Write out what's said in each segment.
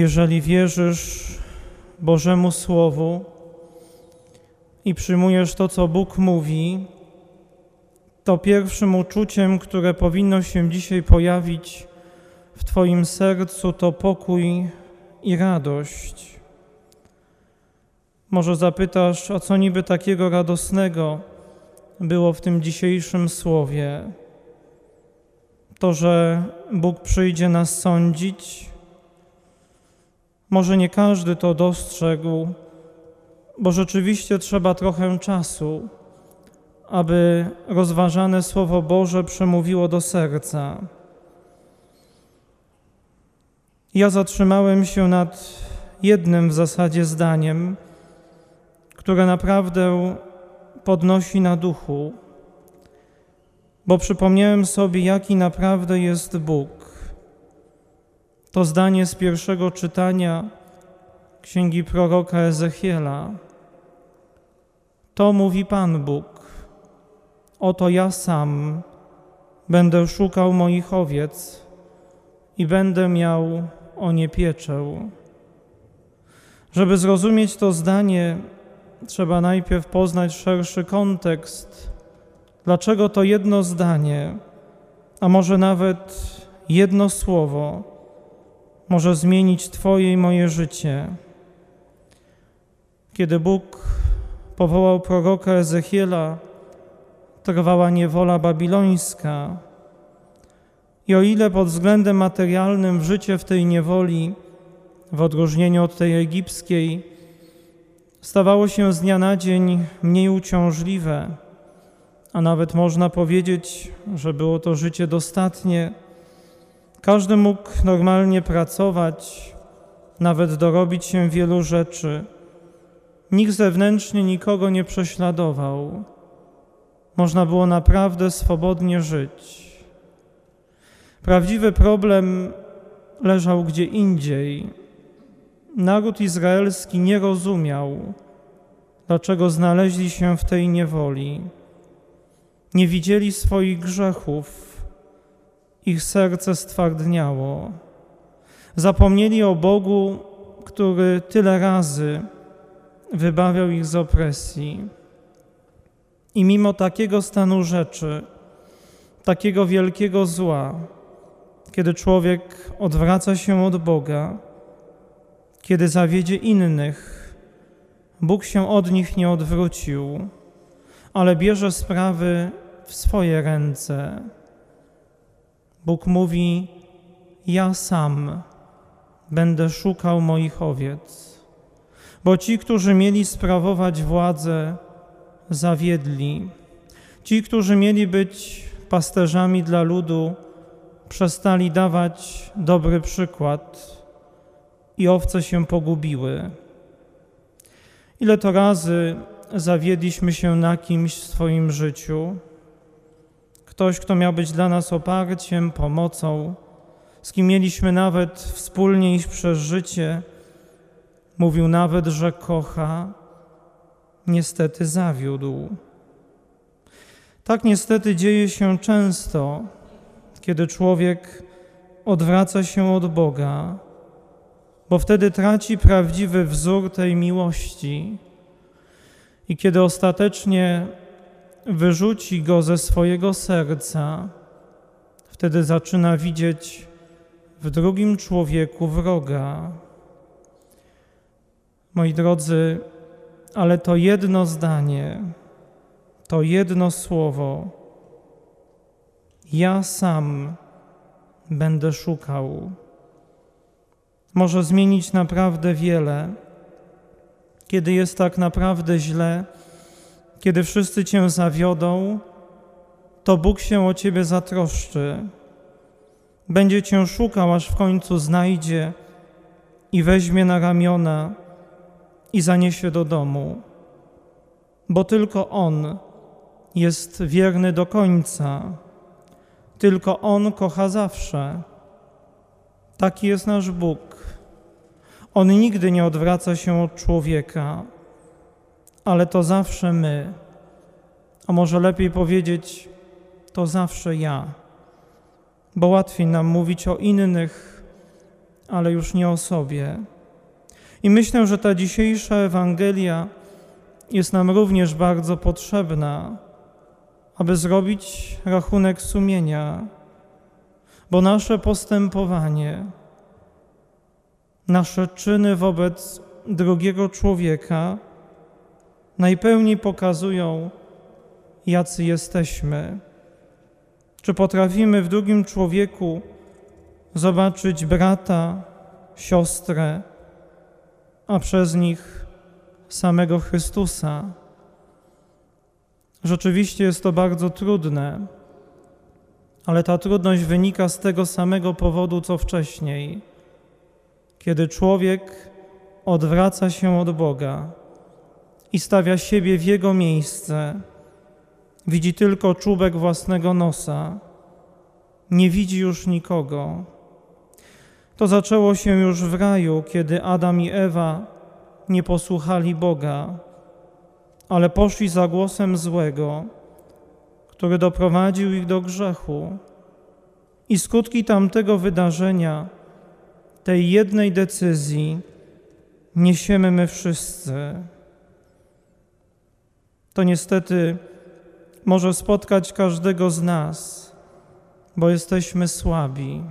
Jeżeli wierzysz Bożemu Słowu i przyjmujesz to, co Bóg mówi, to pierwszym uczuciem, które powinno się dzisiaj pojawić w Twoim sercu, to pokój i radość. Może zapytasz, a co niby takiego radosnego było w tym dzisiejszym słowie? To, że Bóg przyjdzie nas sądzić? Może nie każdy to dostrzegł, bo rzeczywiście trzeba trochę czasu, aby rozważane Słowo Boże przemówiło do serca. Ja zatrzymałem się nad jednym w zasadzie zdaniem, które naprawdę podnosi na duchu, bo przypomniałem sobie, jaki naprawdę jest Bóg. To zdanie z pierwszego czytania księgi proroka Ezechiela. To mówi Pan Bóg. Oto ja sam będę szukał moich owiec i będę miał o nie pieczę. Żeby zrozumieć to zdanie, trzeba najpierw poznać szerszy kontekst. Dlaczego to jedno zdanie, a może nawet jedno słowo, może zmienić Twoje i moje życie? Kiedy Bóg powołał proroka Ezechiela, trwała niewola babilońska. I o ile pod względem materialnym życie w tej niewoli, w odróżnieniu od tej egipskiej, stawało się z dnia na dzień mniej uciążliwe, a nawet można powiedzieć, że było to życie dostatnie, każdy mógł normalnie pracować, nawet dorobić się wielu rzeczy. Nikt zewnętrznie nikogo nie prześladował. Można było naprawdę swobodnie żyć. Prawdziwy problem leżał gdzie indziej. Naród izraelski nie rozumiał, dlaczego znaleźli się w tej niewoli. Nie widzieli swoich grzechów, ich serce stwardniało. Zapomnieli o Bogu, który tyle razy wybawiał ich z opresji. I mimo takiego stanu rzeczy, takiego wielkiego zła, kiedy człowiek odwraca się od Boga, kiedy zawiedzie innych, Bóg się od nich nie odwrócił, ale bierze sprawy w swoje ręce. Bóg mówi: Ja sam będę szukał moich owiec, bo ci, którzy mieli sprawować władzę, zawiedli. Ci, którzy mieli być pasterzami dla ludu, przestali dawać dobry przykład i owce się pogubiły. Ile to razy zawiedliśmy się na kimś w swoim życiu? Ktoś, kto miał być dla nas oparciem, pomocą, z kim mieliśmy nawet wspólnie iść przez życie, mówił nawet, że kocha, niestety zawiódł. Tak niestety dzieje się często, kiedy człowiek odwraca się od Boga, bo wtedy traci prawdziwy wzór tej miłości i kiedy ostatecznie wyrzuci go ze swojego serca, wtedy zaczyna widzieć w drugim człowieku wroga. Moi drodzy, ale to jedno zdanie, to jedno słowo, ja sam będę szukał, może zmienić naprawdę wiele, kiedy jest tak naprawdę źle, kiedy wszyscy Cię zawiodą, to Bóg się o Ciebie zatroszczy. Będzie Cię szukał, aż w końcu znajdzie i weźmie na ramiona i zaniesie do domu, bo tylko On jest wierny do końca, tylko On kocha zawsze. Taki jest nasz Bóg. On nigdy nie odwraca się od człowieka, ale to zawsze my. A może lepiej powiedzieć, to zawsze ja. Bo łatwiej nam mówić o innych, ale już nie o sobie. I myślę, że ta dzisiejsza Ewangelia jest nam również bardzo potrzebna, aby zrobić rachunek sumienia, bo nasze postępowanie, nasze czyny wobec drugiego człowieka najpełniej pokazują, jacy jesteśmy. Czy potrafimy w drugim człowieku zobaczyć brata, siostrę, a przez nich samego Chrystusa? Rzeczywiście jest to bardzo trudne, ale ta trudność wynika z tego samego powodu, co wcześniej, kiedy człowiek odwraca się od Boga i stawia siebie w Jego miejsce, widzi tylko czubek własnego nosa, nie widzi już nikogo. To zaczęło się już w raju, kiedy Adam i Ewa nie posłuchali Boga, ale poszli za głosem złego, który doprowadził ich do grzechu. I skutki tamtego wydarzenia, tej jednej decyzji, niesiemy my wszyscy. To niestety może spotkać każdego z nas, bo jesteśmy słabi.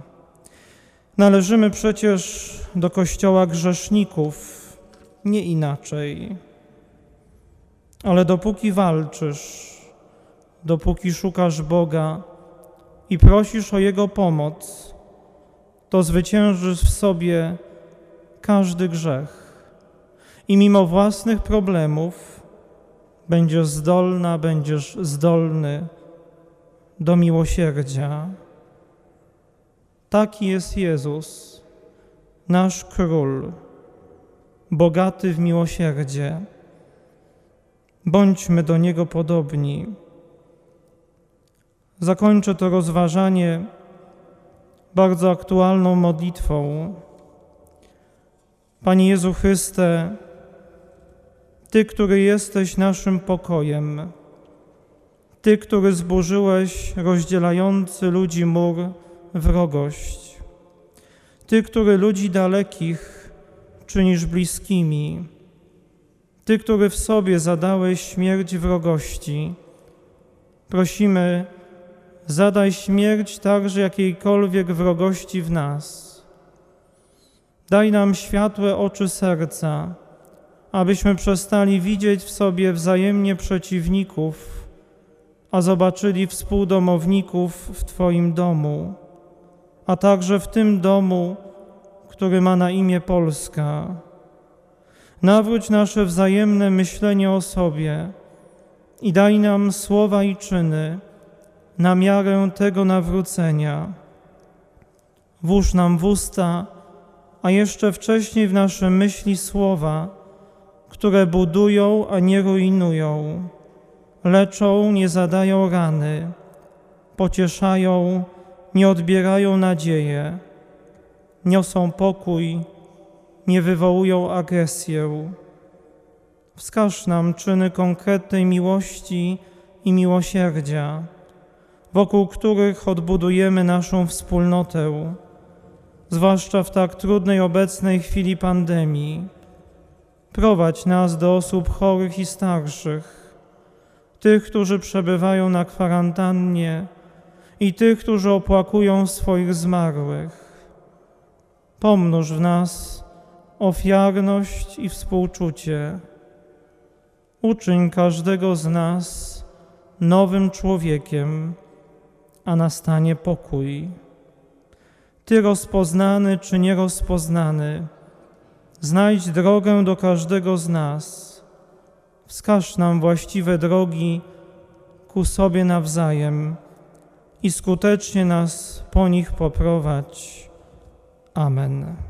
Należymy przecież do kościoła grzeszników, nie inaczej. Ale dopóki walczysz, dopóki szukasz Boga i prosisz o Jego pomoc, to zwyciężysz w sobie każdy grzech. I mimo własnych problemów będziesz zdolna, będziesz zdolny do miłosierdzia. Taki jest Jezus, nasz król, bogaty w miłosierdzie. Bądźmy do Niego podobni. Zakończę to rozważanie bardzo aktualną modlitwą. Panie Jezu Chryste, Ty, który jesteś naszym pokojem, Ty, który zburzyłeś rozdzielający ludzi mur, wrogość. Ty, który ludzi dalekich czynisz bliskimi. Ty, który w sobie zadałeś śmierć wrogości. Prosimy, zadaj śmierć także jakiejkolwiek wrogości w nas. Daj nam światłe oczy serca, abyśmy przestali widzieć w sobie wzajemnie przeciwników, a zobaczyli współdomowników w Twoim domu a także w tym domu, który ma na imię Polska. Nawróć nasze wzajemne myślenie o sobie i daj nam słowa i czyny na miarę tego nawrócenia. Włóż nam w usta, a jeszcze wcześniej w nasze myśli słowa, które budują, a nie rujnują, leczą, nie zadają rany, pocieszają, nie odbierają nadzieję, niosą pokój, nie wywołują agresję. Wskaż nam czyny konkretnej miłości i miłosierdzia, wokół których odbudujemy naszą wspólnotę, zwłaszcza w tak trudnej obecnej chwili pandemii. Prowadź nas do osób chorych i starszych, tych, którzy przebywają na kwarantannie, i tych, którzy opłakują swoich zmarłych. Pomnóż w nas ofiarność i współczucie. Uczyń każdego z nas nowym człowiekiem, a nastanie pokój. Ty rozpoznany czy nierozpoznany, znajdź drogę do każdego z nas. Wskaż nam właściwe drogi ku sobie nawzajem i skutecznie nas po nich poprowadź. Amen.